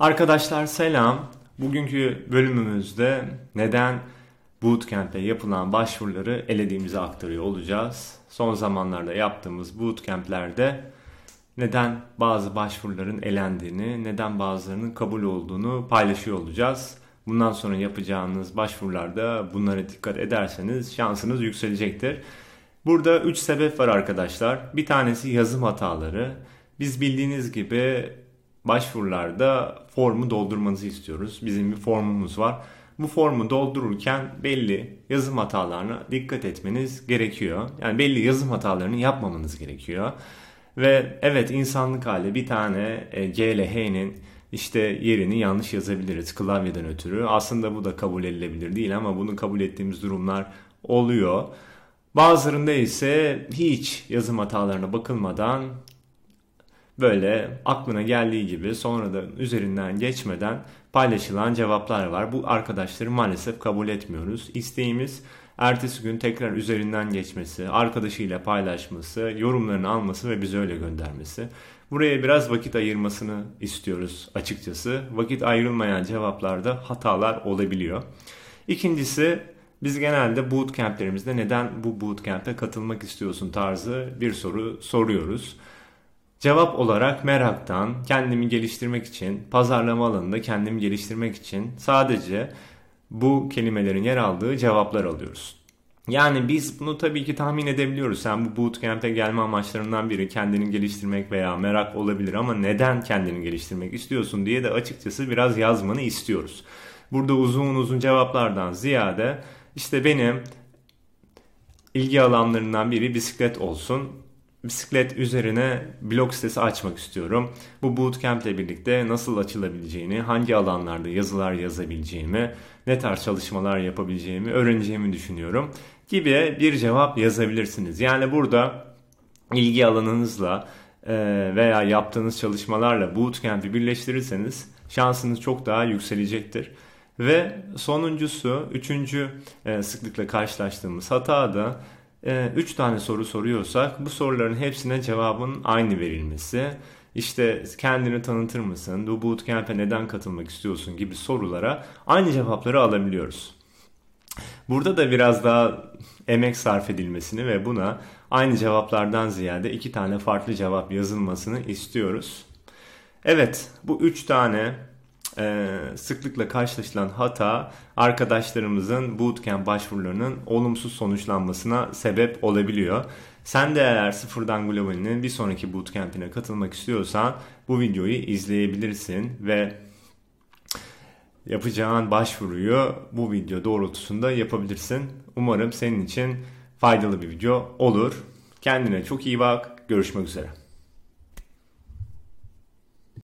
Arkadaşlar selam. Bugünkü bölümümüzde neden bootcamp'e yapılan başvuruları elediğimizi aktarıyor olacağız. Son zamanlarda yaptığımız bootcamp'lerde neden bazı başvuruların elendiğini, neden bazılarının kabul olduğunu paylaşıyor olacağız. Bundan sonra yapacağınız başvurularda bunlara dikkat ederseniz şansınız yükselecektir. Burada 3 sebep var arkadaşlar. Bir tanesi yazım hataları. Biz bildiğiniz gibi başvurularda formu doldurmanızı istiyoruz. Bizim bir formumuz var. Bu formu doldururken belli yazım hatalarına dikkat etmeniz gerekiyor. Yani belli yazım hatalarını yapmamanız gerekiyor. Ve evet insanlık hali bir tane e, G ile H'nin işte yerini yanlış yazabiliriz klavyeden ötürü. Aslında bu da kabul edilebilir değil ama bunu kabul ettiğimiz durumlar oluyor. Bazılarında ise hiç yazım hatalarına bakılmadan böyle aklına geldiği gibi sonra da üzerinden geçmeden paylaşılan cevaplar var. Bu arkadaşları maalesef kabul etmiyoruz. İsteğimiz ertesi gün tekrar üzerinden geçmesi, arkadaşıyla paylaşması, yorumlarını alması ve bize öyle göndermesi. Buraya biraz vakit ayırmasını istiyoruz açıkçası. Vakit ayrılmayan cevaplarda hatalar olabiliyor. İkincisi biz genelde bootcamp'lerimizde neden bu bootcamp'e katılmak istiyorsun tarzı bir soru soruyoruz. Cevap olarak meraktan, kendimi geliştirmek için, pazarlama alanında kendimi geliştirmek için sadece bu kelimelerin yer aldığı cevaplar alıyoruz. Yani biz bunu tabii ki tahmin edebiliyoruz. Sen bu bootcamp'e gelme amaçlarından biri kendini geliştirmek veya merak olabilir ama neden kendini geliştirmek istiyorsun diye de açıkçası biraz yazmanı istiyoruz. Burada uzun uzun cevaplardan ziyade işte benim ilgi alanlarından biri bisiklet olsun bisiklet üzerine blog sitesi açmak istiyorum. Bu bootcamp ile birlikte nasıl açılabileceğini, hangi alanlarda yazılar yazabileceğimi, ne tarz çalışmalar yapabileceğimi öğreneceğimi düşünüyorum gibi bir cevap yazabilirsiniz. Yani burada ilgi alanınızla e, veya yaptığınız çalışmalarla bootcamp'i birleştirirseniz şansınız çok daha yükselecektir. Ve sonuncusu, üçüncü e, sıklıkla karşılaştığımız hata da 3 ee, tane soru soruyorsak bu soruların hepsine cevabın aynı verilmesi, işte kendini tanıtır mısın, bu bootcamp'e neden katılmak istiyorsun gibi sorulara aynı cevapları alabiliyoruz. Burada da biraz daha emek sarf edilmesini ve buna aynı cevaplardan ziyade iki tane farklı cevap yazılmasını istiyoruz. Evet bu üç tane e, sıklıkla karşılaşılan hata arkadaşlarımızın bootcamp başvurularının olumsuz sonuçlanmasına sebep olabiliyor. Sen de eğer sıfırdan globalinin bir sonraki bootcamp'ine katılmak istiyorsan bu videoyu izleyebilirsin ve yapacağın başvuruyu bu video doğrultusunda yapabilirsin. Umarım senin için faydalı bir video olur. Kendine çok iyi bak. Görüşmek üzere.